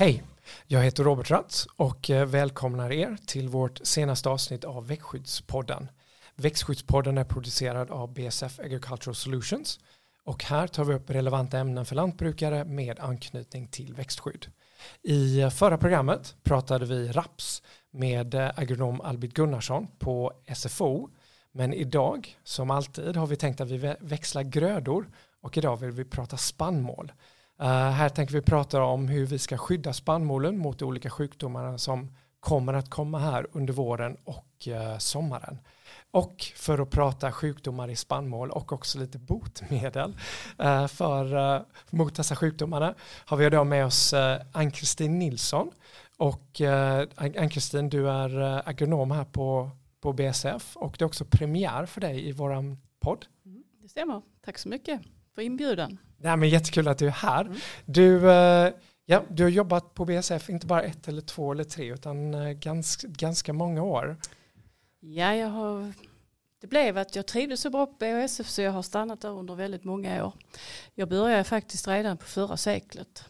Hej, jag heter Robert Ratz och eh, välkomnar er till vårt senaste avsnitt av Växtskyddspodden. Växtskyddspodden är producerad av BSF Agricultural Solutions och här tar vi upp relevanta ämnen för lantbrukare med anknytning till växtskydd. I eh, förra programmet pratade vi raps med eh, agronom Albert Gunnarsson på SFO men idag, som alltid, har vi tänkt att vi växlar grödor och idag vill vi prata spannmål. Uh, här tänker vi prata om hur vi ska skydda spannmålen mot de olika sjukdomarna som kommer att komma här under våren och uh, sommaren. Och för att prata sjukdomar i spannmål och också lite botemedel uh, eh, för, mot dessa sjukdomarna har vi idag med oss Ann-Kristin Nilsson. Och Ann-Kristin, du är agronom här på, på BSF och det är också premiär för dig i våran podd. Mm, det stämmer. Tack så mycket för inbjudan. Nej, men jättekul att du är här. Mm. Du, eh, ja, du har jobbat på BSF inte bara ett eller två eller tre utan eh, ganska, ganska många år. Ja, jag har, det blev att jag trivdes så bra på BSF så jag har stannat där under väldigt många år. Jag började faktiskt redan på förra seklet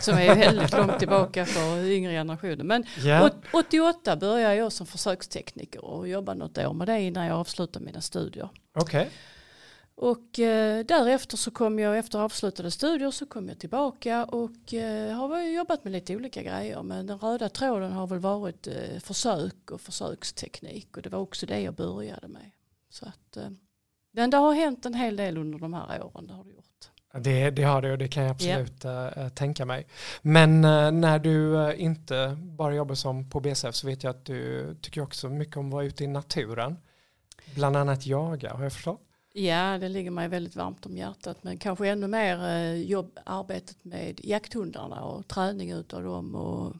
som är väldigt långt tillbaka för yngre generationer. Men yeah. 88 började jag som försökstekniker och jobbade något år med det innan jag avslutade mina studier. Okay. Och eh, därefter så kom jag efter avslutade studier så kom jag tillbaka och eh, har jobbat med lite olika grejer. Men den röda tråden har väl varit eh, försök och försöksteknik och det var också det jag började med. Så att, eh, men det har hänt en hel del under de här åren. Det har det gjort. Det, det har det och det kan jag absolut yeah. tänka mig. Men uh, när du inte bara jobbar som på BSF så vet jag att du tycker också mycket om att vara ute i naturen. Bland annat jaga, har jag förstått? Ja, det ligger mig väldigt varmt om hjärtat. Men kanske ännu mer eh, jobb, arbetet med jakthundarna och träning utav dem och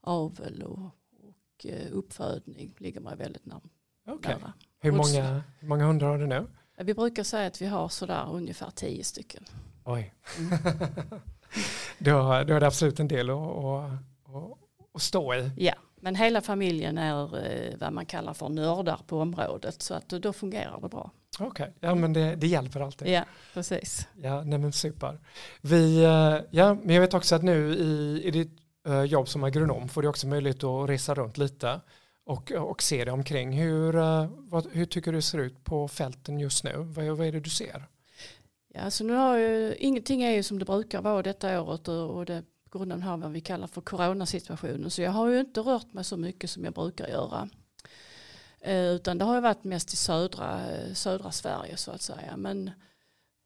avel och, och eh, uppfödning ligger mig väldigt nära. Okay. Hur, många, hur många hundar har du nu? Vi brukar säga att vi har sådär ungefär tio stycken. Oj. Mm. du, har, du har absolut en del att, att, att stå i. Ja, men hela familjen är eh, vad man kallar för nördar på området så att då fungerar det bra. Okej, okay. ja men det, det hjälper alltid. Ja, precis. Ja, nej men super. Vi, eh, ja, men jag vet också att nu i, i ditt uh, jobb som agronom får du också möjlighet att resa runt lite och, och se dig omkring. Hur, uh, vad, hur tycker du det ser ut på fälten just nu? Vad, vad är det du ser? Ja, alltså nu har ju, ingenting är ju som det brukar vara detta året och det på grund av vad vi kallar för coronasituationen. Så jag har ju inte rört mig så mycket som jag brukar göra. Eh, utan det har varit mest i södra, södra Sverige så att säga. Men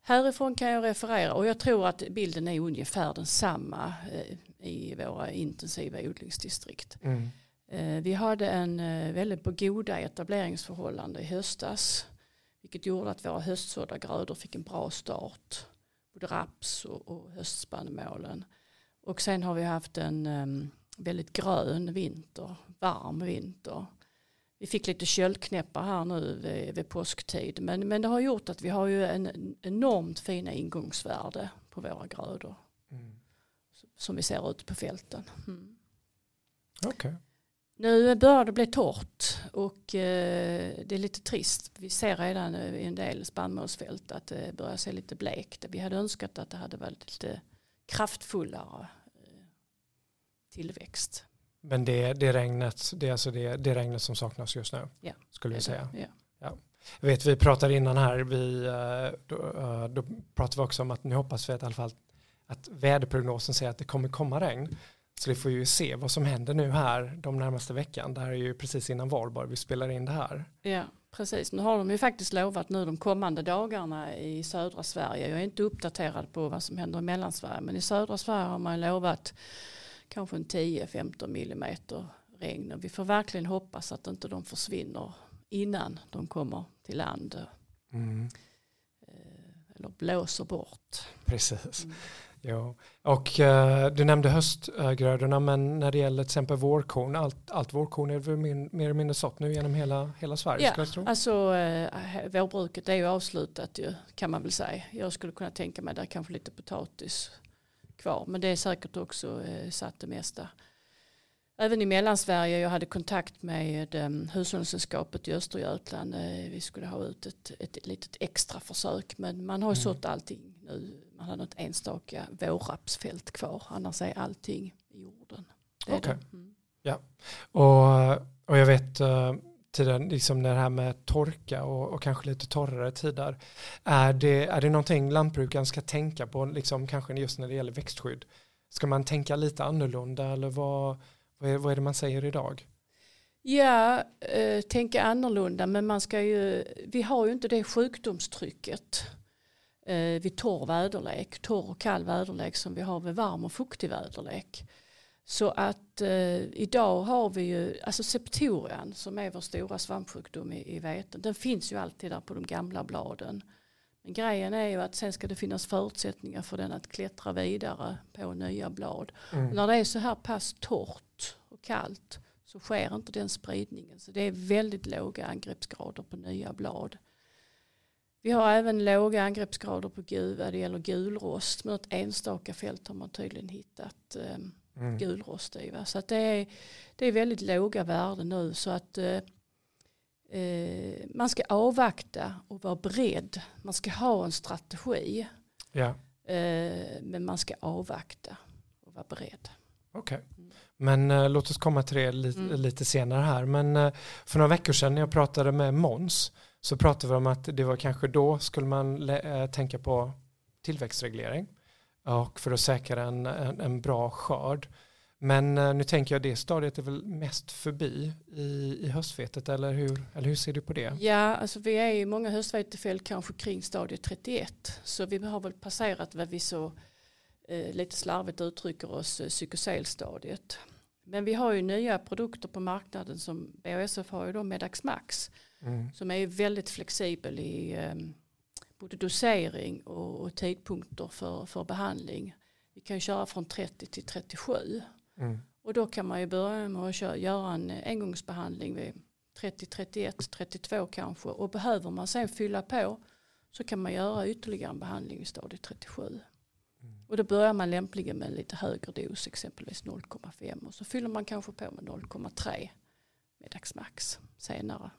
härifrån kan jag referera och jag tror att bilden är ungefär densamma eh, i våra intensiva odlingsdistrikt. Mm. Eh, vi hade en väldigt på goda etableringsförhållande i höstas. Vilket gjorde att våra höstsådda grödor fick en bra start. Både raps och, och höstspannmålen. Och sen har vi haft en väldigt grön vinter, varm vinter. Vi fick lite köldknäppar här nu vid, vid påsktid. Men, men det har gjort att vi har ju en enormt fina ingångsvärde på våra grödor. Mm. Som vi ser ute på fälten. Mm. Okay. Nu börjar det bli torrt och eh, det är lite trist. Vi ser redan i en del spannmålsfält att det börjar se lite blekt. Vi hade önskat att det hade varit lite kraftfullare eh, tillväxt. Men det, det, regnet, det är alltså det, det regnet som saknas just nu, ja, skulle vi säga. Ja. Ja. Jag vet, vi pratade innan här, vi, eh, då, eh, då pratade vi också om att nu hoppas vi att i alla fall att väderprognosen säger att det kommer komma regn. Så vi får ju se vad som händer nu här de närmaste veckan. Det här är ju precis innan valborg vi spelar in det här. Ja, precis. Nu har de ju faktiskt lovat nu de kommande dagarna i södra Sverige. Jag är inte uppdaterad på vad som händer i Mellansverige, men i södra Sverige har man lovat kanske en 10-15 millimeter regn. Och vi får verkligen hoppas att inte de försvinner innan de kommer till land. Mm. Eh, eller blåser bort. Precis. Mm. Ja. Och uh, du nämnde höstgrödorna men när det gäller till exempel vårkorn, allt, allt vårkorn är väl mer, mer eller mindre sått nu genom hela, hela Sverige? Ja, jag tro. alltså uh, vårbruket är ju avslutat ju, kan man väl säga. Jag skulle kunna tänka mig där kanske lite potatis kvar. Men det är säkert också eh, satt det mesta. Även i Mellansverige, jag hade kontakt med um, Hushållningssällskapet i Östergötland. Eh, vi skulle ha ut ett, ett litet extra försök. Men man har ju mm. sått allting nu. Man har något enstaka vårrapsfält kvar. Annars är allting i jorden. Okej. det. Mm. Och, och jag vet uh, tiden, liksom det här med torka och, och kanske lite torrare tider. Är det, är det någonting lantbrukaren ska tänka på, liksom, kanske just när det gäller växtskydd? Ska man tänka lite annorlunda eller vad, vad, är, vad är det man säger idag? Ja, eh, tänka annorlunda men man ska ju, vi har ju inte det sjukdomstrycket eh, vid torr väderlek, torr och kall väderlek som vi har vid varm och fuktig väderlek. Så att eh, idag har vi ju, alltså septorian som är vår stora svampsjukdom i, i veten, den finns ju alltid där på de gamla bladen. Men grejen är ju att sen ska det finnas förutsättningar för den att klättra vidare på nya blad. Mm. När det är så här pass torrt och kallt så sker inte den spridningen. Så det är väldigt låga angreppsgrader på nya blad. Vi har även låga angreppsgrader på gul, vad det gäller gulrost. Men ett enstaka fält har man tydligen hittat eh, Mm. gulrost i. Va? Så att det, är, det är väldigt låga värden nu. Så att eh, eh, man ska avvakta och vara beredd. Man ska ha en strategi. Ja, Eh, men man ska avvakta och vara beredd. okej. Mm. Men eh, låt oss komma till det lite, Mm. lite senare här. Men eh, för några veckor sedan när jag pratade med Måns så pratade vi om att det var kanske då skulle man eh, tänka på tillväxtreglering och för att säkra en, en, en bra skörd. Men eh, nu tänker jag det stadiet är väl mest förbi i, i höstvetet eller hur, eller hur ser du på det? Ja, alltså vi är i många höstvetefält kanske kring stadie 31. Så vi har väl passerat vad vi så eh, lite slarvigt uttrycker oss eh, psykoselstadiet. Men vi har ju nya produkter på marknaden som BASF har ju då Medax Max Mm. som är väldigt flexibel i eh, både dosering och, och tidpunkter för, för behandling. Vi kan köra från 30 till 37 Mm. och då kan man ju börja med att köra, göra en engångsbehandling vid 30, 31, 32 kanske. Och behöver man sen fylla på så kan man göra ytterligare en behandling vid stadie 37. Mm. Och då börjar man lämpligen med en lite högre dos, exempelvis 0,5. Och så fyller man kanske på med 0,3 med Dagsmax senare.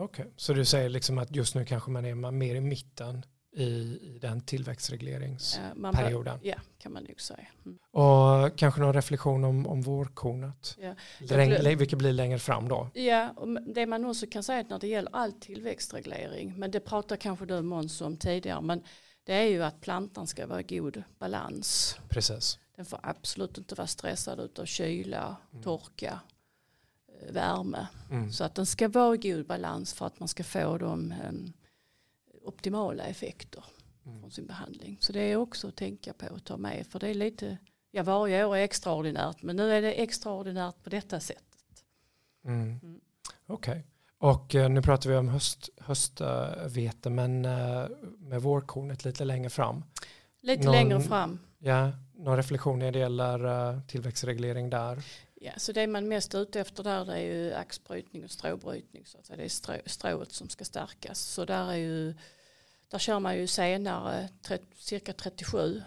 Okej, så du säger liksom att just nu kanske man är mer i mitten i, den tillväxtregleringsperioden. Ja, kan man nog säga. Mm. Och kanske någon reflektion om, om vårkornet. Läng, lä- vilket blir längre fram då. Ja, och det man också kan säga att när det gäller all tillväxtreglering, men det pratar kanske du Måns om tidigare, men det är ju att plantan ska vara i god balans. Precis. Den får absolut inte vara stressad utav kyla, Mm. torka, värme. Mm. Så att den ska vara i god balans för att man ska få de em, optimala effekter Mm. från sin behandling. Så det är också att tänka på och ta med, för det är lite, ja varje år är extraordinärt, men nu är det extraordinärt på detta sätt. Mm. Mm. Okej. Och eh, nu pratar vi om höst, höstvete men eh, med vårkornet lite längre fram. Lite Någon- längre fram. Ja, någon reflektion när det gäller eh, tillväxtreglering där. Ja, så det man mest ute efter där det är ju axbrytning och stråbrytning. Så att säga. Det är strå, strået som ska stärkas. Så där, är ju, där kör man ju senare cirka 37,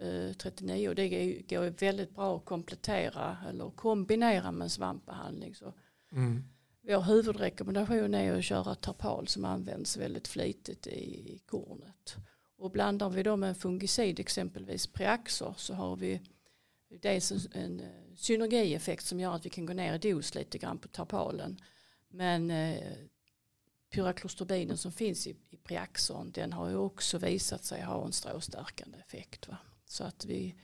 eh, 39 och det går ju- väldigt bra att komplettera eller kombinera med en svampbehandling. Så Mm. vår huvudrekommendation är att köra tarpal som används väldigt flitigt i, kornet. Och blandar vi då med en fungicid, exempelvis Priaxor, så har vi dels en, en eh, synergieffekt som gör att vi kan gå ner i dos lite grann på tarpalen. Men eh, pyraklostrobinen som finns i, i Priaxon den har ju också visat sig ha en stråstärkande effekt. Va? Så att vi,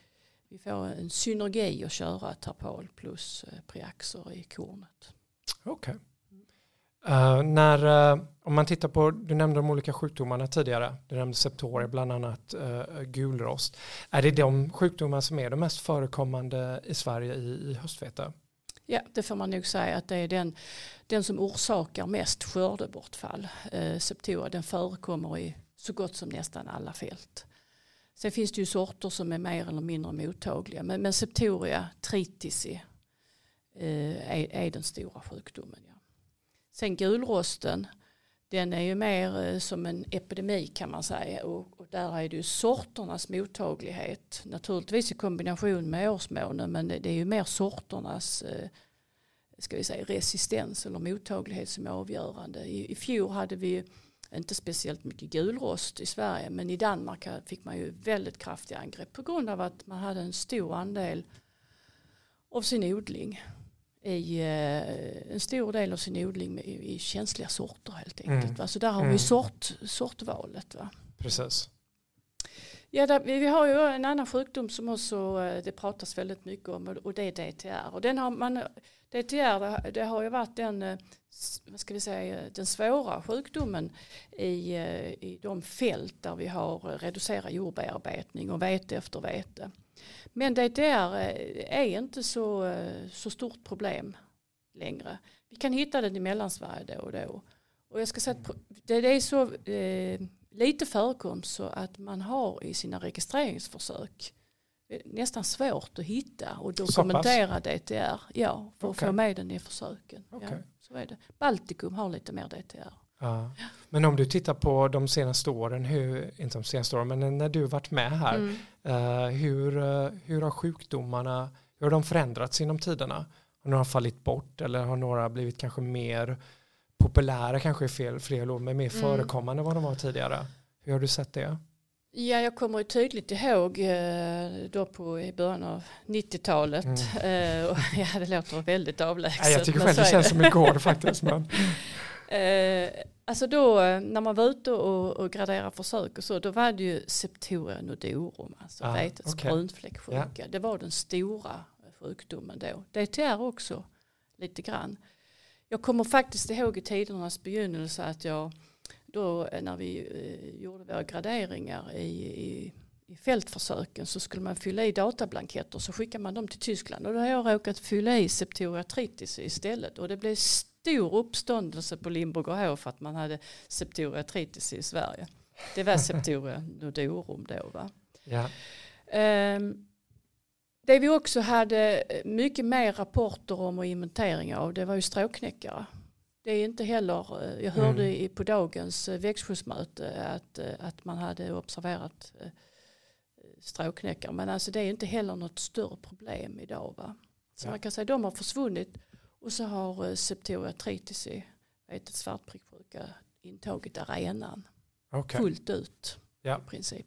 vi får en synergi att köra tarpal plus eh, Priaxor i kornet. Okej. Uh, när, uh, om man tittar på, du nämnde de olika sjukdomarna tidigare, du nämnde septoria, bland annat uh, gulrost. Är det de sjukdomar som är de mest förekommande i Sverige i, i höstvete? Ja, det får man nog säga att det är den, den som orsakar mest skördebortfall. Uh, Septoria, den förekommer i så gott som nästan alla fält. Sen finns det ju sorter som är mer eller mindre mottagliga. Men, men Septoria tritici, eh, är, är den stora sjukdomen. Ja. Sen gulrosten, den är ju mer eh, som en epidemi kan man säga. Och, och där är det ju sorternas mottaglighet. Naturligtvis i kombination med årsmånen men det, är ju mer sorternas eh, ska vi säga, resistens eller mottaglighet som är avgörande. I, I fjol hade vi inte speciellt mycket gulrost i Sverige men i Danmark fick man ju väldigt kraftiga angrepp på grund av att man hade en stor andel av sin odling i eh, en stor del av sin odling i, känsliga sorter helt enkelt. Mm. Så där har Mm. vi sort, sortvalet. Va? Precis. Ja, där, vi har ju en annan sjukdom som också eh, det pratas väldigt mycket om och- det är DTR. Och den har man, DTR det, har ju varit den, eh, vad ska vi säga, den svåra sjukdomen i, i de fält där vi har reducerad jordbearbetning och vete efter vete. Men DTR eh, är inte så, eh, så stort problem längre. Vi kan hitta den i Mellansverige då och då. Och jag ska säga att det, är så eh, lite förekomst så att man har i sina registreringsförsök eh, nästan svårt att hitta och dokumentera DTR. Ja, för att Okej. få med den i försöken. Okej. Ja, så är det. Baltikum har lite mer DTR. Ja. Men om du tittar på de senaste åren, hur, inte de senaste åren, men när du varit med här, Mm. eh, hur, eh, hur har sjukdomarna, hur har de förändrats inom tiderna? Har några fallit bort eller har några blivit kanske mer populära, kanske är fel, fel ord, men mer Mm. förekommande än vad de var tidigare? Hur har du sett det? Ja, jag kommer ju tydligt ihåg eh, då på i början av 90-talet. Eh, och, ja, det låter väldigt avlägset. Nej, jag tycker själv det känns som igår faktiskt. Men, Eh, alltså då när man var ute och, och graderade försök och så då var det ju Septoria nodorum, alltså Ah, vetets okej. brunfläcksjuka. Det var den stora sjukdomen då. DTR också lite grann. Jag kommer faktiskt ihåg i tidernas begynnelse att jag då eh, när vi eh, gjorde våra graderingar i, i, i fältförsöken så skulle man fylla i datablanketter så skickar man dem till Tyskland och då har jag råkat fylla i Septoria tritis istället och det blev stor uppståndelse på Limburgerhof för att man hade Septoria tritis i Sverige. Det var Septoria nodorum då va. ja. Ehm, det vi också hade mycket mer rapporter om och inventeringar av det var ju stråkknäckare. Det är inte heller, eh, jag hörde Mm. i, på dagens eh, växtskyddsmöte att, eh, att man hade observerat eh, stråkknäckare. Men alltså det är inte heller något större problem idag. Va? Så Ja. man kan säga att de har försvunnit och så har eh, Septoria tritis, vetets svartpricksjuka, intagit arenan Okej. fullt ut. Ja. I princip.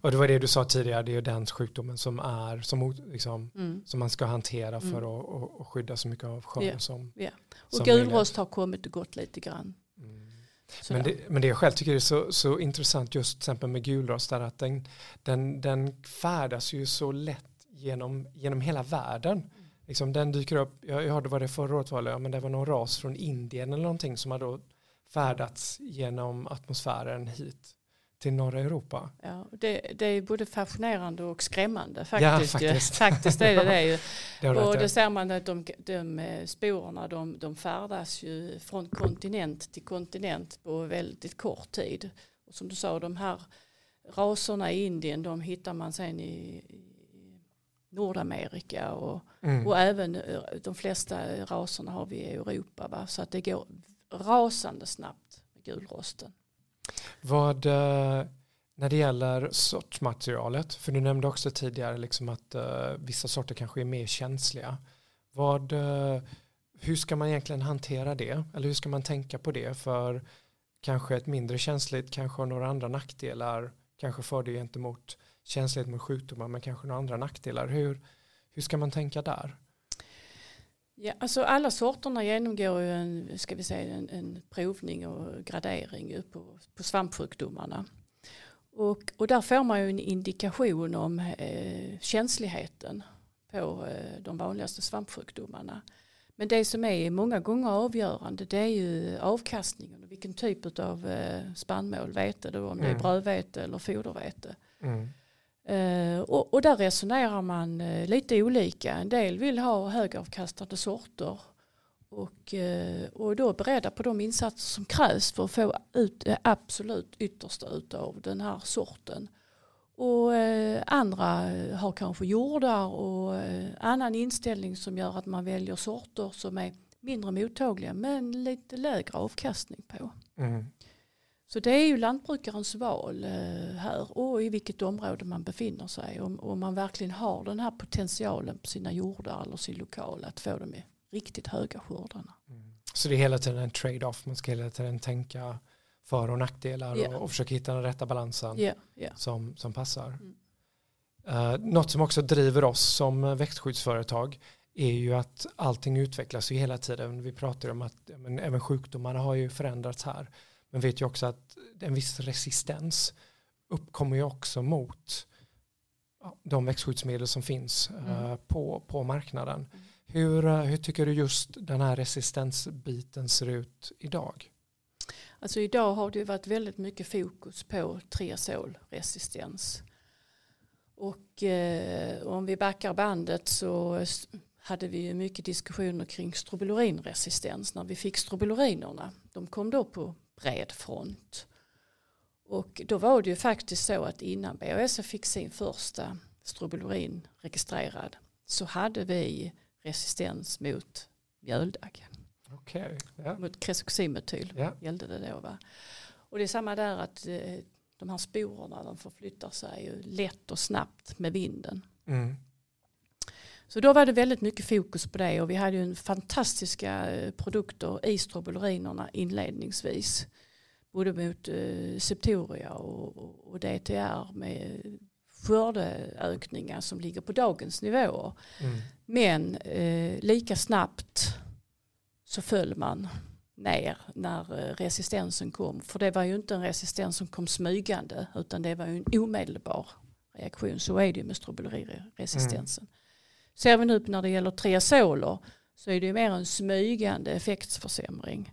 Och det var det du sa tidigare, det är ju den sjukdomen som är som, liksom, Mm. som man ska hantera för Mm. att och, och skydda så mycket av skörden Ja. som, Och som gulrost har kommit och gått lite grann. Mm. Men det, men det jag själv tycker är så, så intressant just till exempel med gulrost är att den, den, den färdas ju så lätt genom, genom hela världen. Liksom den dyker upp, jag, jag hörde vad det förra året var, ja, men det var någon ras från Indien eller någonting som har då färdats genom atmosfären hit till norra Europa. Ja, det, det är både fascinerande och skrämmande Ja, faktiskt. ju. faktiskt. faktiskt är det det ju. Det Och det ser man att de, de eh, sporerna de, de färdas ju från kontinent till kontinent på väldigt kort tid. Och som du sa, de här raserna i Indien de hittar man sen i, i Nordamerika och, Mm. och även eh, de flesta raserna har vi i Europa. Va? Så att det går rasande snabbt med gulrosten. Vad, eh, när det gäller sortmaterialet, för du nämnde också tidigare liksom att eh, vissa sorter kanske är mer känsliga. Vad, hur ska man egentligen hantera det? Eller hur ska man tänka på det? För kanske ett mindre känsligt kanske har några andra nackdelar. Kanske fördel gentemot känslighet mot sjukdomar men kanske några andra nackdelar. Hur, hur ska man tänka där? Ja, alltså alla sorterna genomgår ju en, ska vi säga, en, en provning och gradering på, på svampsjukdomarna. Och, och där får man ju en indikation om eh, känsligheten på eh, de vanligaste svampsjukdomarna. Men det som är många gånger avgörande det är ju avkastningen och vilken typ av eh, spannmål, vete då, om det är Mm. brödvete eller fodervete. Mm. Eh, och, och där resonerar man eh, lite olika. En del vill ha högavkastande sorter och, eh, och då är beredda på de insatser som krävs för att få ut det absolut yttersta av den här sorten. Och andra har kanske jordar och annan inställning som gör att man väljer sorter som är mindre mottagliga men lite lägre avkastning på. Mm. Så det är ju lantbrukarens val eh, här och i vilket område man befinner sig. Om, om man verkligen har den här potentialen på sina jordar eller sin lokal att få de riktigt höga skördarna. Mm. Så det är hela tiden en trade-off, man ska hela tiden tänka för och nackdelar Ja. och, och försöka hitta den rätta balansen. Ja, ja. som, som passar. Mm. Eh, något som också driver oss som växtskyddsföretag är ju att allting utvecklas ju hela tiden. Vi pratar om att men även sjukdomarna har ju förändrats här. Men vet ju också att en viss resistens uppkommer ju också mot de växtskyddsmedel som finns mm. uh, på, på marknaden. Mm. Hur, uh, hur tycker du just den här resistensbiten ser ut idag? Alltså idag har det varit väldigt mycket fokus på triazolresistens. Och eh, om vi backar bandet så hade vi mycket diskussioner kring strobilurinresistens när vi fick strobulurinerna. De kom då på bred front. Och då var det ju faktiskt så att innan BASF fick sin första strobilurin registrerad så hade vi resistens mot mjöldagg. Okay, yeah. Mot kresoximetyl yeah. gällde det då. Va? Och det är samma där att eh, de här sporerna de förflyttar sig ju lätt och snabbt med vinden. Mm. Så då var det väldigt mycket fokus på det och vi hade ju fantastiska eh, produkter i strobulurinerna inledningsvis. Både mot eh, Septoria och, och, DTR med skördeökningar som ligger på dagens nivåer. Mm. Men eh, lika snabbt så föll man ner när eh, resistensen kom. För det var ju inte en resistens som kom smygande utan det var ju en omedelbar reaktion. Så är det ju med strobilurriresistensen. Mm. Ser vi nu när det gäller triazoler så är det ju mer en smygande effektsförsämring.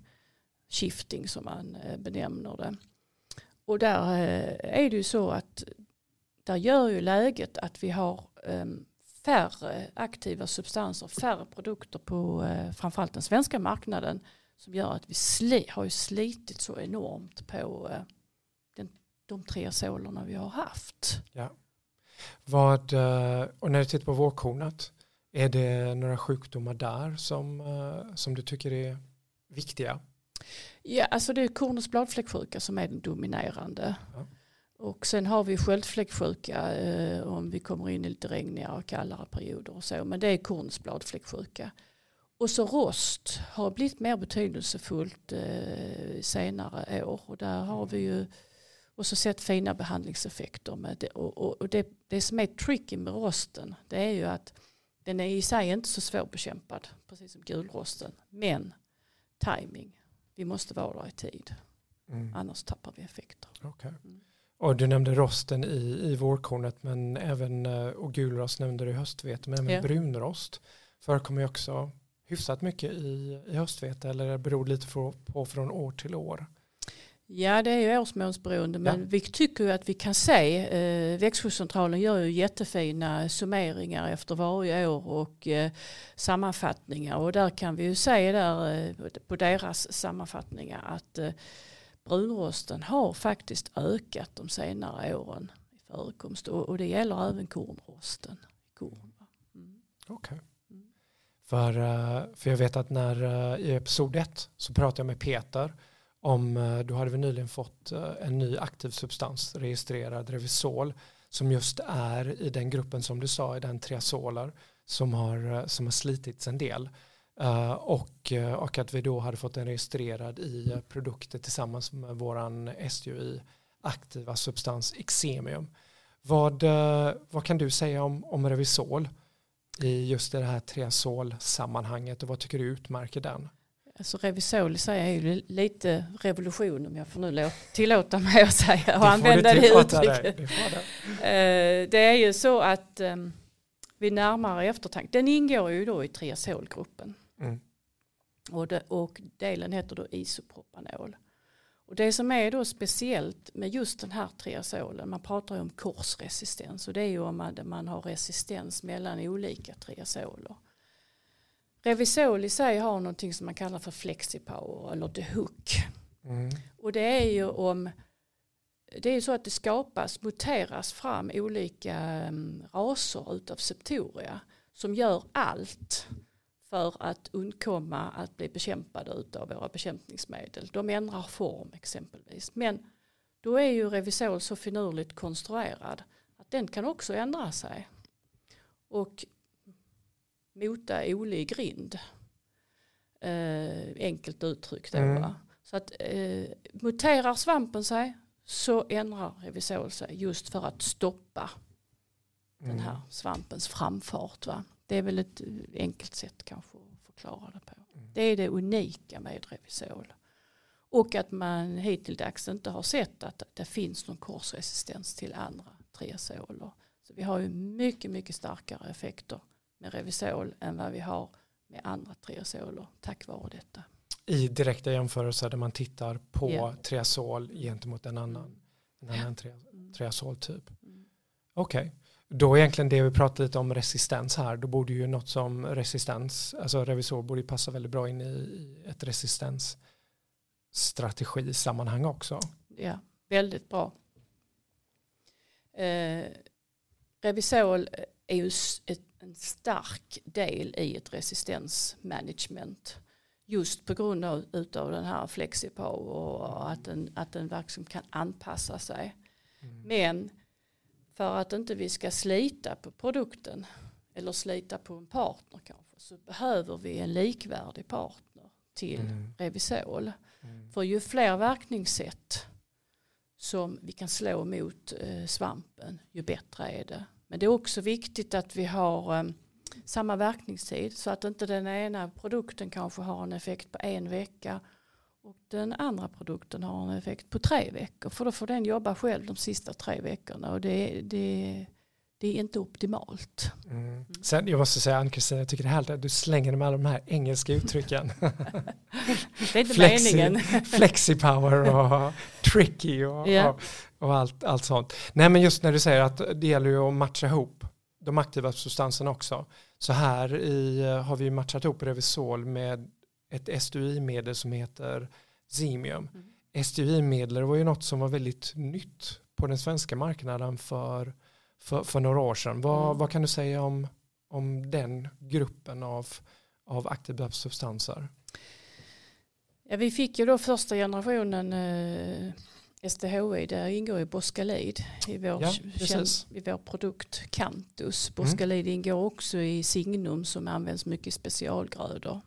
Shifting som man eh, benämner det. Och där eh, är det ju så att där gör ju läget att vi har ehm, färre aktiva substanser, färre produkter på eh, framförallt den svenska marknaden som gör att vi sli, har ju slitit så enormt på den, de tre solerna vi har haft. Ja. Vad, och när du tittar på vårkornet, är det några sjukdomar där som, eh, som du tycker är viktiga? Ja, alltså det är kornets bladfläcksjuka som är den dominerande. Ja. Och sen har vi sköldfläcksjuka eh, om vi kommer in i lite regnigare och kallare perioder och så. Men det är kornets bladfläcksjuka. Och så rost har blivit mer betydelsefullt eh, senare år. Och där har vi ju också sett fina behandlingseffekter. Med det. Och, och, och det, det som är tricky med rosten det är ju att den är i sig inte så svårbekämpad. Precis som gulrosten. Men timing. Vi måste vara där i tid. Mm. Annars tappar vi effekter. Okay. Mm. Och du nämnde rosten i, i vårkornet men även eh, och gulrost nämnde du i höstvete men även ja. brunrost förekommer ju också hyfsat mycket i, i höstvete eller beror lite på, på från år till år? Ja det är ju årsmånsberoende men ja. vi tycker ju att vi kan se eh, växtskyddscentralen gör ju jättefina summeringar efter varje år och eh, sammanfattningar och där kan vi ju se där eh, på deras sammanfattningar att eh, brunrosten har faktiskt ökat de senare åren i förekomst och, och det gäller även kornrosten. Korn. Mm. Okay. För, eh, för jag vet att när eh, i episod 1 så pratade jag med Peter om, eh, då hade vi nyligen fått eh, en ny aktiv substans registrerad, Revisol, som just är i den gruppen som du sa, i den triazoler som har, eh, som har slitits en del. och, och att vi då hade fått den registrerad i produkter tillsammans med våran SUI aktiva substans Exemium. Vad, vad kan du säga om, om Revisol? i just det här triazol-sammanhanget och vad tycker du utmärker den? Alltså Revisol i sig är ju lite revolution om jag får nu tillåta mig att säga och använda det uttrycket. Det, det. det är ju så att um, vid närmare eftertanke, den ingår ju då i triazolgruppen. Mm. Och, det, och delen heter då isopropanol. Och det som är då speciellt med just den här triazolen, man pratar ju om korsresistens och det är ju om man, man har resistens mellan olika triazoler. Revisol i sig har någonting som man kallar för flexipower eller the hook. Mm. Och det är ju om det är ju så att det skapas, muteras fram olika um, raser utav septoria som gör allt för att undkomma att bli bekämpade av våra bekämpningsmedel. De ändrar form exempelvis. Men då är ju Revisol så finurligt konstruerad att den kan också ändra sig. Och mota olig grind. Eh, enkelt uttryckt då. Mm. Så att eh, muterar svampen sig så ändrar Revisol sig just för att stoppa mm. den här svampens framfart. Va? Det är väl ett enkelt sätt kanske att förklara det på. Mm. Det är det unika med Revisol. Och att man hittills inte har sett att det finns någon korsresistens till andra triazoler. Så vi har ju mycket, mycket starkare effekter med Revisol än vad vi har med andra triazoler tack vare detta. I direkta jämförelser där man tittar på Ja. triazol gentemot en annan, en annan tria- Mm. triazoltyp. Mm. Okej, då är egentligen det vi pratade lite om resistens här, då borde ju något som resistens, alltså revisor borde ju passa väldigt bra in i, i ett resistensstrategisammanhang också. Ja, väldigt bra. Eh, Revisol är ju en stark del i ett resistensmanagement. Just på grund av utav den här flexipower och att den, att den verkligen kan anpassa sig. Mm. Men för att inte vi ska slita på produkten eller slita på en partner kanske så behöver vi en likvärdig partner till Mm. Revisol. Mm. För ju fler verkningssätt som vi kan slå mot eh, svampen ju bättre är det. Men det är också viktigt att vi har ehm, samma verkningstid så att inte den ena produkten kanske har en effekt på en vecka och den andra produkten har en effekt på tre veckor. För då får den jobba själv de sista tre veckorna och det, det, det är inte optimalt. Mm. Sen, jag måste säga Ann-Kristin, jag tycker det är härligt att du slänger med alla de här engelska uttrycken. Det är inte Flexi- meningen. Flexipower och tricky och, Ja. och, och allt, allt sånt. Nej men just när du säger att det gäller ju att matcha ihop de aktiva substanserna också. Så här i, har vi matchat ihop Revisol med ett SDI-medel som heter Zemium. Mm. SDI-medel var ju något som var väldigt nytt på den svenska marknaden för, för, för några år sedan. Vad, Mm. vad kan du säga om, om den gruppen av, av aktiva substanser? Ja, vi fick ju då första generationen eh, SDHI, där ingår ju Boscalid i vår, Ja, i vår produkt Cantus. Boscalid ingår också i Signum som används mycket i specialgrödor.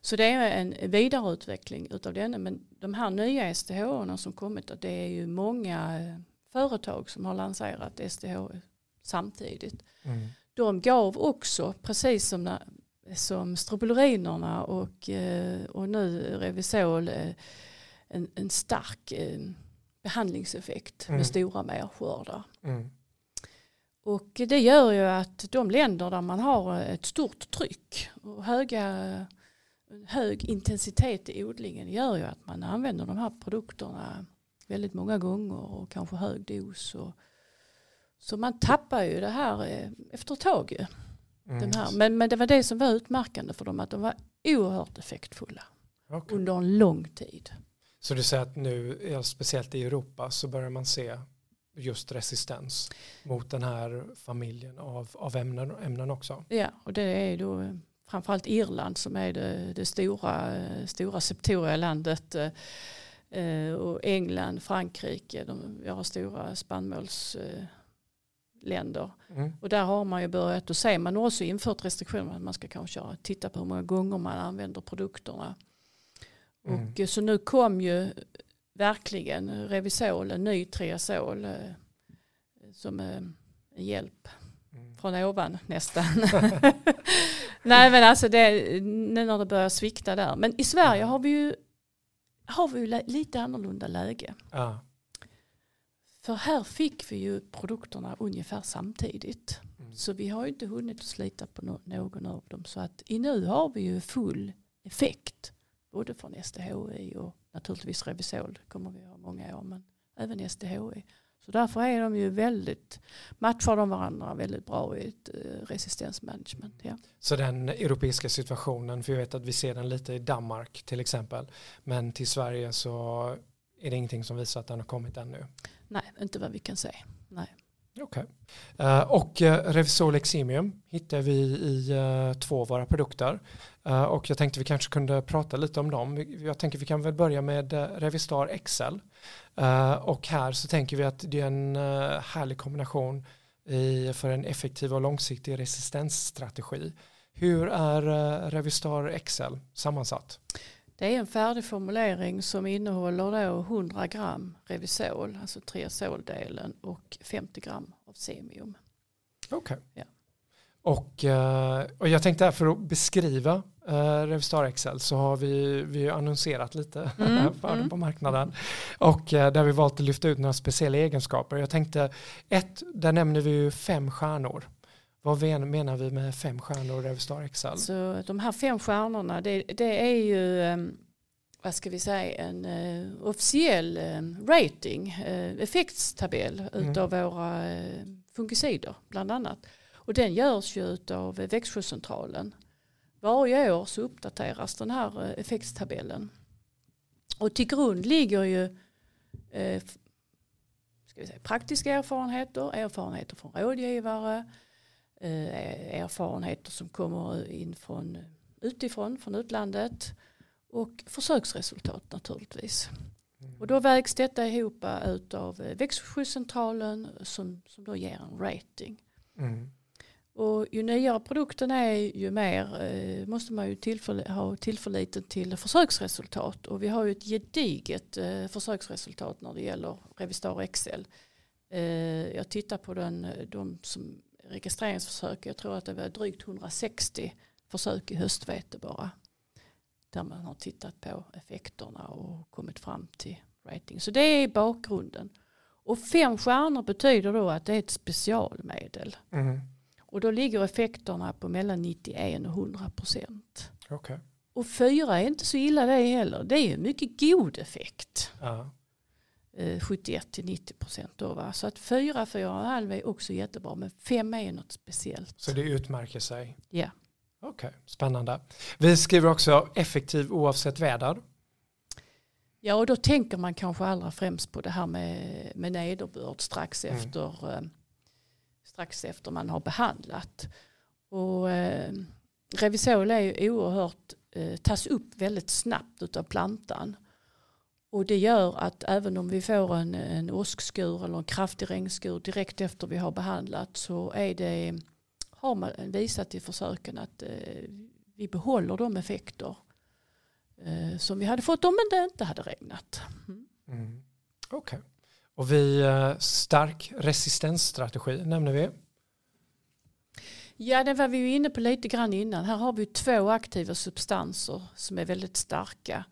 Så det är en vidareutveckling utav denna. Men de här nya SDH som kommit, det är ju många eh, företag som har lanserat SDH samtidigt Mm. de gav också, precis som, när, som strobulurinerna och, eh, och nu Revisol, eh, en, en stark eh, behandlingseffekt Mm. med stora merskördar. Mm. Och det gör ju att de länder där man har ett stort tryck och höga, hög intensitet i odlingen gör ju att man använder de här produkterna väldigt många gånger och kanske hög dos. Och, så man tappar ju det här eh, efter ett tag. Ju, Mm. den här. Men, men det var det som var utmärkande för dem, att de var oerhört effektfulla Okej. under en lång tid. Så du säger att nu, speciellt i Europa, så börjar man se just resistens mot den här familjen av, av ämnen, ämnen också. Ja, och det är då eh, framförallt Irland som är det, det stora, eh, stora septoria-landet. eh, Och England, Frankrike, de, vi har stora spannmålsländer. Mm. Och där har man ju börjat att se, man har också infört restriktioner att man ska kanske köra- titta på hur många gånger man använder produkterna. Mm. Och eh, så nu kom ju verkligen Revisol, en ny triazol eh, som eh, en hjälp Mm. från ovan nästan. Nej men alltså det, nu när det börjar svikta där. Men i Sverige har vi ju, har vi ju li- lite annorlunda läge. Ja. För här fick vi ju produkterna ungefär samtidigt. Mm. Så vi har ju inte hunnit slita på no- någon av dem. Så att i nu har vi ju full effekt. Både från SDHI och naturligtvis Revisol kommer vi ha många år. Men även SDHI. Så därför är de ju väldigt, matchar de varandra väldigt bra i ett eh, resistensmanagement. Ja. Så den europeiska situationen, för jag vet att vi ser den lite i Danmark till exempel, men till Sverige så är det ingenting som visar att den har kommit ännu. Nej, inte vad vi kan se. Nej. Okej. Eh, och uh, Revisol Eximium hittar vi i två av våra produkter. Eh, och jag tänkte vi kanske kunde prata lite om dem. Jag tänker vi kan väl börja med uh, Revistar XL. Eh, och här så tänker vi att det är en eh, härlig kombination i, för en effektiv och långsiktig resistensstrategi. Hur är Revistar XL sammansatt? Det är en färdig formulering som innehåller då 100 gram Revisol, alltså triazoldelen och 50 gram av Semium. Okej. Ja. Och, eh, och jag tänkte här för att beskriva eh, Revstar Excel så har vi, vi annonserat lite Mm, för mm. på marknaden. Och eh, där vi valt att lyfta ut några speciella egenskaper. Jag tänkte, ett, där nämner vi ju fem stjärnor. Vad menar vi med fem stjärnor i Revstar Excel? Så de här fem stjärnorna det, det är ju ehm, vad ska vi säga en officiell eh, rating, effektstabell Mm. utav våra eh, fungicider bland annat. Och den görs ju av eh, Växjöcentralen. Varje år så uppdateras den här eh, effektstabellen. Och till grund ligger ju eh, ska vi säga, praktiska erfarenheter, erfarenheter från rådgivare, eh, erfarenheter som kommer in från utifrån, från utlandet och försöksresultat naturligtvis. Och då vägs detta ihop av eh, växtskyddscentralen som, som då ger en rating. Mm. Och ju nyare produkten är ju mer eh, måste man ju tillför, ha tillförliten till försöksresultat. Och vi har ju ett gediget eh, försöksresultat när det gäller Revistar Excel. Eh, jag tittar på den, eh, de som registreringsförsök, jag tror att det var drygt 160 försök i höstvete bara. Där man har tittat på effekterna och kommit fram till rating. Så det är bakgrunden. Och fem stjärnor betyder då att det är ett specialmedel. Mm. Och då ligger effekterna på mellan 91 och 100 procent. Okej. Och fyra är inte så illa det heller. Det är ju mycket god effekt. Ja. Eh, 71 till 90 procent då va. Så att fyra, fyra och en halv är också jättebra. Men fem är något speciellt. Så det utmärker sig. Ja. Okej, spännande. Vi skriver också effektiv oavsett väder. Ja och då tänker man kanske allra främst på det här med, med nederbörd strax Mm. efter eh, strax efter man har behandlat. Och eh, Revisol är ju oerhört, eh, tas upp väldigt snabbt utav plantan. Och det gör att även om vi får en, en åskskur eller en kraftig regnskur direkt efter vi har behandlat så är det, har man visat i försöken att eh, vi behåller de effekter eh, som vi hade fått om det inte hade regnat. Mm. Mm. Okej. Och vi, eh, stark resistensstrategi nämner vi. Ja, det var vi ju inne på lite grann innan. Här har vi två aktiva substanser som är väldigt starka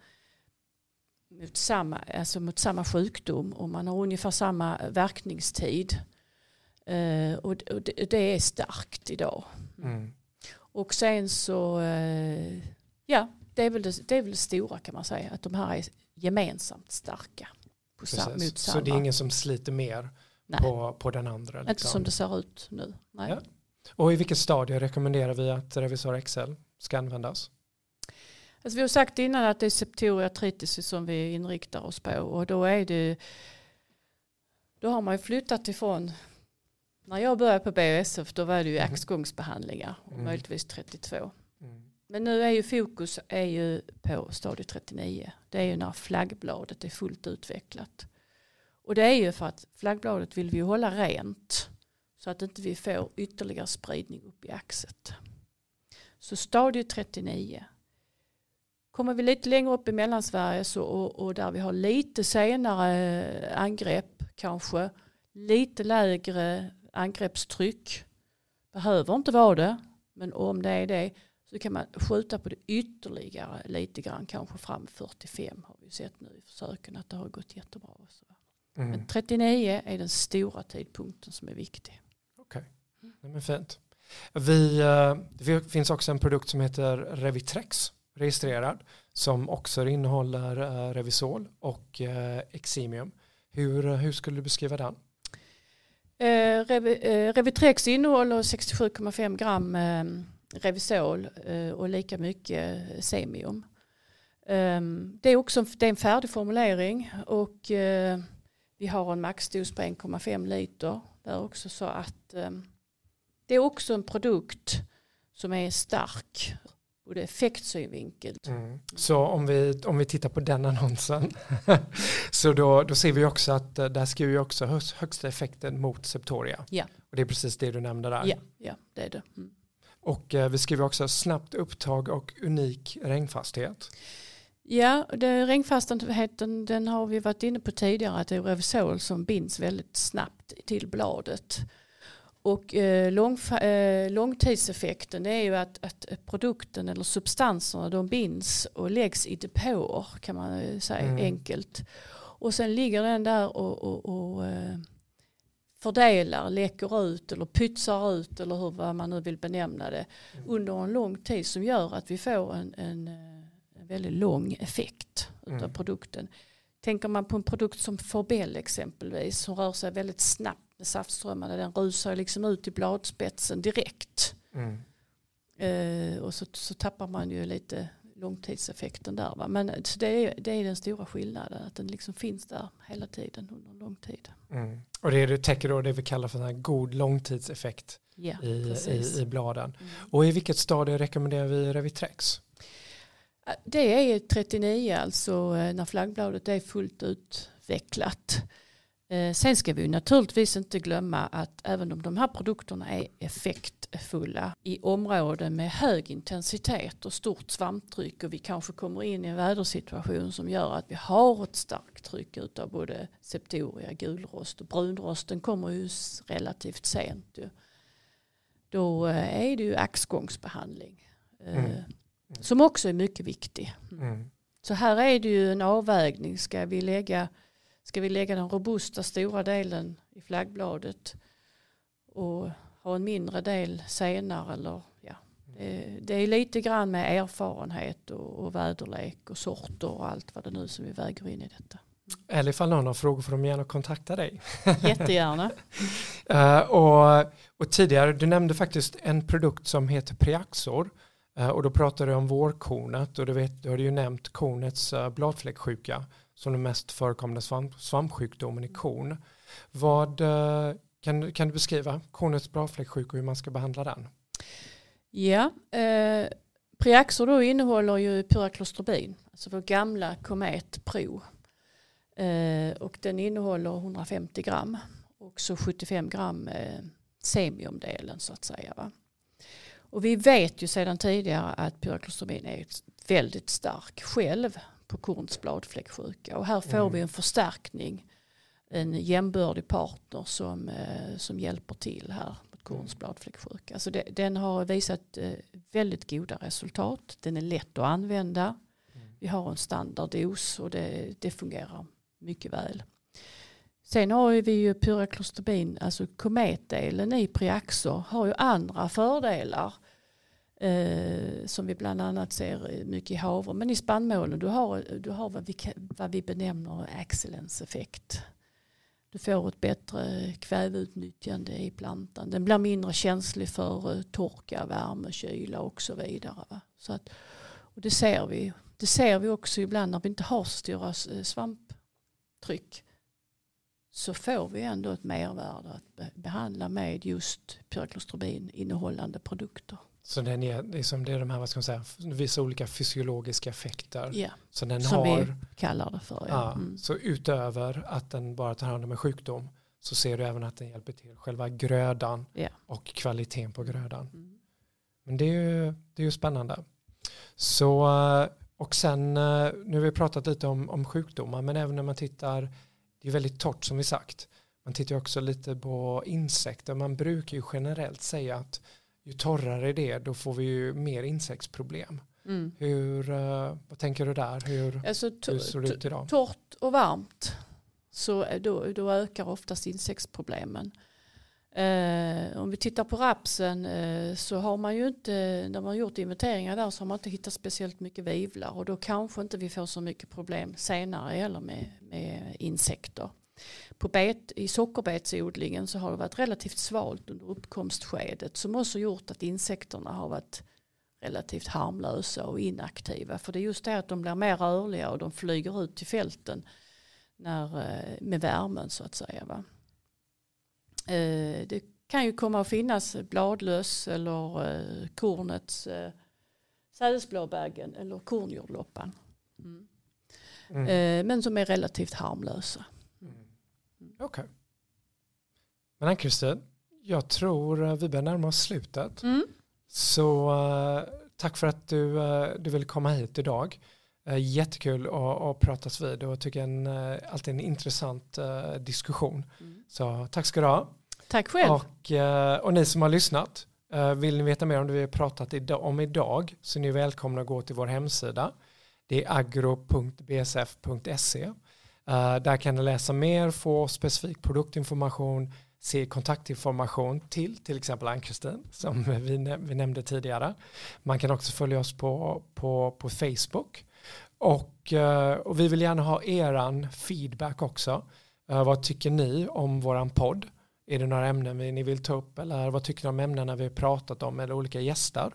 mot samma, alltså mot samma sjukdom och man har ungefär samma verkningstid. Eh, och det, och det, det är starkt idag. Mm. Och sen så, eh, ja, det är, väl det, det är väl det stora kan man säga, att de här är gemensamt starka. På mot samma. Så det är ingen som sliter mer Nej. på, på den andra. Inte Liksom. som det ser ut nu. Nej. Ja. Och i vilket stadie rekommenderar vi att Revisor Excel ska användas? Alltså vi har sagt innan att det är septoria tritis som vi inriktar oss på och då är det då har man ju flyttat ifrån när jag började på BSF då var det ju Mhm. axgångsbehandlingar och Mm. möjligtvis 32. Men nu är ju fokus är ju på stadie 39. Det är ju när flaggbladet är fullt utvecklat. Och det är ju för att flaggbladet vill vi hålla rent så att inte vi får ytterligare spridning upp i axet. Så stadie 39. Kommer vi lite längre upp i Mellansverige så, och, och där vi har lite senare eh, angrepp kanske, lite lägre angreppstryck, behöver inte vara det, men om det är det så kan man skjuta på det ytterligare lite grann, kanske fram 45 har vi sett nu i försöken att det har gått jättebra. Också. Mm. Men 39 är den stora tidpunkten som är viktig. Nej, men fint. Vi, eh, det finns också en produkt som heter Revitrex registrerad som också innehåller eh, Revisol och eh, Eximium. Hur, hur skulle du beskriva den? Eh, Revi, eh, Revitrex innehåller 67,5 gram eh, Revisol eh, och lika mycket Semium. Eh, det är också det är en färdig formulering och eh, vi har en maxdos på 1,5 liter. Det är också så att eh, det är också en produkt som är stark både effektsynvinkel. Mm. Så om vi, om vi tittar på den annonsen så då, då ser vi också att eh, där skriver vi också högst, högsta effekten mot Septoria. Ja. Och det är precis det du nämnde där. Ja, ja, det är det. Mm. Och eh, vi skriver också snabbt upptag och unik regnfasthet. Ja, det, regnfastheten den har vi varit inne på tidigare att det är Revsol som binds väldigt snabbt till bladet. Och eh, lång, eh, långtidseffekten är ju att, att produkten eller substanserna de binds och läggs i depåer kan man säga mm. enkelt. Och sen ligger den där och, och, och eh, fördelar, läcker ut eller pytsar ut eller hur vad man nu vill benämna det mm. under en lång tid som gör att vi får en, en, en väldigt lång effekt mm. av produkten. Tänker man på en produkt som Forbell exempelvis som rör sig väldigt snabbt med saftströmmarna, den rusar liksom ut i bladspetsen direkt. Mm. Eh, och så, så tappar man ju lite långtidseffekten där. Va? Men det är, det är den stora skillnaden, att den liksom finns där hela tiden under lång tid. Mm. Och det, det täcker då det vi kallar för en god långtidseffekt ja, i, i, i, bladen. Mm. Och i vilket stadie rekommenderar vi Revitrex? Det är 39 alltså eh, när flaggbladet är fullt utvecklat. Eh, sen ska vi naturligtvis inte glömma att även om de här produkterna är effektfulla i områden med hög intensitet och stort svamptryck och vi kanske kommer in i en vädersituation som gör att vi har ett starkt tryck utav både septoria, gulrost och brunrosten kommer ju relativt sent. Då eh, är det ju axgångsbehandling. Mm. Som också är mycket viktig. Mm. Så här är det ju en avvägning. Ska vi lägga, ska vi lägga den robusta stora delen i flaggbladet och ha en mindre del senare? Eller, ja. det, det är lite grann med erfarenhet och, och väderlek och sorter och allt vad det nu som vi väger in i detta. Eller ifall någon har frågor får de gärna kontakta dig. Jättegärna. uh, och, och tidigare, du nämnde faktiskt en produkt som heter Preaxor. Eh, och då pratar du om vårkornet och du, vet, du har ju nämnt kornets eh, bladfläcksjuka som den mest förekommande svamp, svampsjukdomen i korn. Vad, eh, kan, kan du beskriva kornets bladfläcksjuka och hur man ska behandla den? Ja, eh, Preaxor då innehåller ju pyraklostrobin, alltså vår gamla Komet Pro. Eh, och den innehåller 150 gram och så 75 gram eh, semiumdelen så att säga. Va? Och vi vet ju sedan tidigare att pyraklostrobin är väldigt stark själv på korns bladfläcksjuka. Och här får mm. vi en förstärkning, en jämbördig partner som, eh, som hjälper till här mot korns mm. bladfläcksjuka. Alltså det, den har visat eh, väldigt goda resultat. Den är lätt att använda. Mm. Vi har en standarddos och det, det fungerar mycket väl. Sen har vi ju pyraklostrobin, alltså kometdelen i Priaxor har ju andra fördelar. Eh, som vi bland annat ser mycket i havre. Men i spannmålen du har du har vad vi, vad vi benämner excellence-effekt. Du får ett bättre kväveutnyttjande i plantan. Den blir mindre känslig för eh, torka, värme, kyla och så vidare. Va? Så att, och det ser vi. Det ser vi också ibland när vi inte har så stora eh, svamptryck så får vi ändå ett mervärde att behandla med just pyraklostrobin innehållande produkter. Så den är, liksom, det är de här, vad ska man säga, vissa olika fysiologiska effekter. Ja, så den som har, vi kallar det för. Ja. mm. Så utöver att den bara tar hand om en sjukdom så ser du även att den hjälper till själva grödan ja. och kvaliteten på grödan. Mm. Men det är ju, det är ju spännande. Så, och sen, nu har vi pratat lite om, om sjukdomar, men även när man tittar det är väldigt torrt som vi sagt. Man tittar också lite på insekter. Man brukar ju generellt säga att ju torrare det är då får vi ju mer insektsproblem. Mm. Hur, uh, vad tänker du där? Hur, alltså, hur ser det ut idag? Torrt och varmt så då, då ökar oftast insektsproblemen. Eh, om vi tittar på rapsen eh, så har man ju inte, när man har gjort inventeringar där så har man inte hittat speciellt mycket vivlar och då kanske inte vi får så mycket problem senare eller med, med insekter. På bet, I sockerbetsodlingen så har det varit relativt svalt under uppkomstskedet som också gjort att insekterna har varit relativt harmlösa och inaktiva. För det är just det att de blir mer rörliga och de flyger ut till fälten när, eh, med värmen så att säga. Va? Eh, det kan ju komma att finnas bladlöss eller eh, kornets eh, sädesblåbaggen eller kornjordloppan. Mm. Mm. Men som är relativt harmlösa. Mm. Okej. Okay. Men Ann-Kristin, jag tror vi börjar närma oss slutet. Mm. Så tack för att du, du ville komma hit idag. Jättekul att, att pratas vid och tycker en, alltid en intressant diskussion. Mm. Så tack ska du ha. Tack själv. Och, eh, och ni som har lyssnat, eh, vill ni veta mer om det vi har pratat om idag så är ni välkomna att gå till vår hemsida. Det är agro.bsf.se. Eh, där kan ni läsa mer, få specifik produktinformation, se kontaktinformation till till exempel Ann-Kristin som vi, vi nämnde tidigare. Man kan också följa oss på, på, på Facebook. Och, och vi vill gärna ha eran feedback också. Vad tycker ni om våran podd? Är det några ämnen ni vill ta upp eller vad tycker ni om ämnena vi har pratat om eller olika gäster?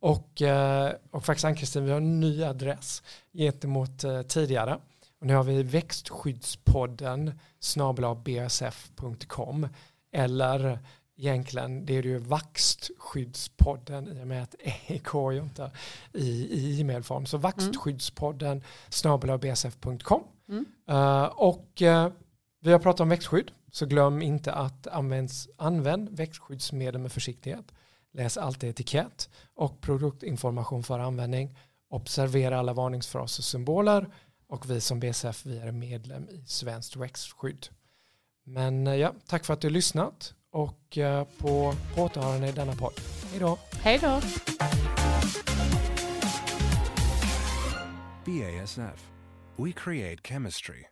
Och, eh, och faktiskt Ann-Kristin, vi har en ny adress gentemot eh, tidigare. Och nu har vi växtskyddspodden snabelavbsf.com eller egentligen det är ju vaxtskyddspodden i och med att EK är ju inte i, e-mailform. Så vaxtskyddspodden snabelavbsf.com. Mm. Uh, och uh, vi har pratat om växtskydd. Så glöm inte att används, använd växtskyddsmedel med försiktighet. Läs alltid etikett och produktinformation för användning. Observera alla varningsfraser och symboler. Och vi som BSF vi är medlem i Svenskt växtskydd. Men eh, ja, tack för att du har lyssnat och eh, på återhörande i denna podd. Hej då! Hej då! BASF. We create chemistry.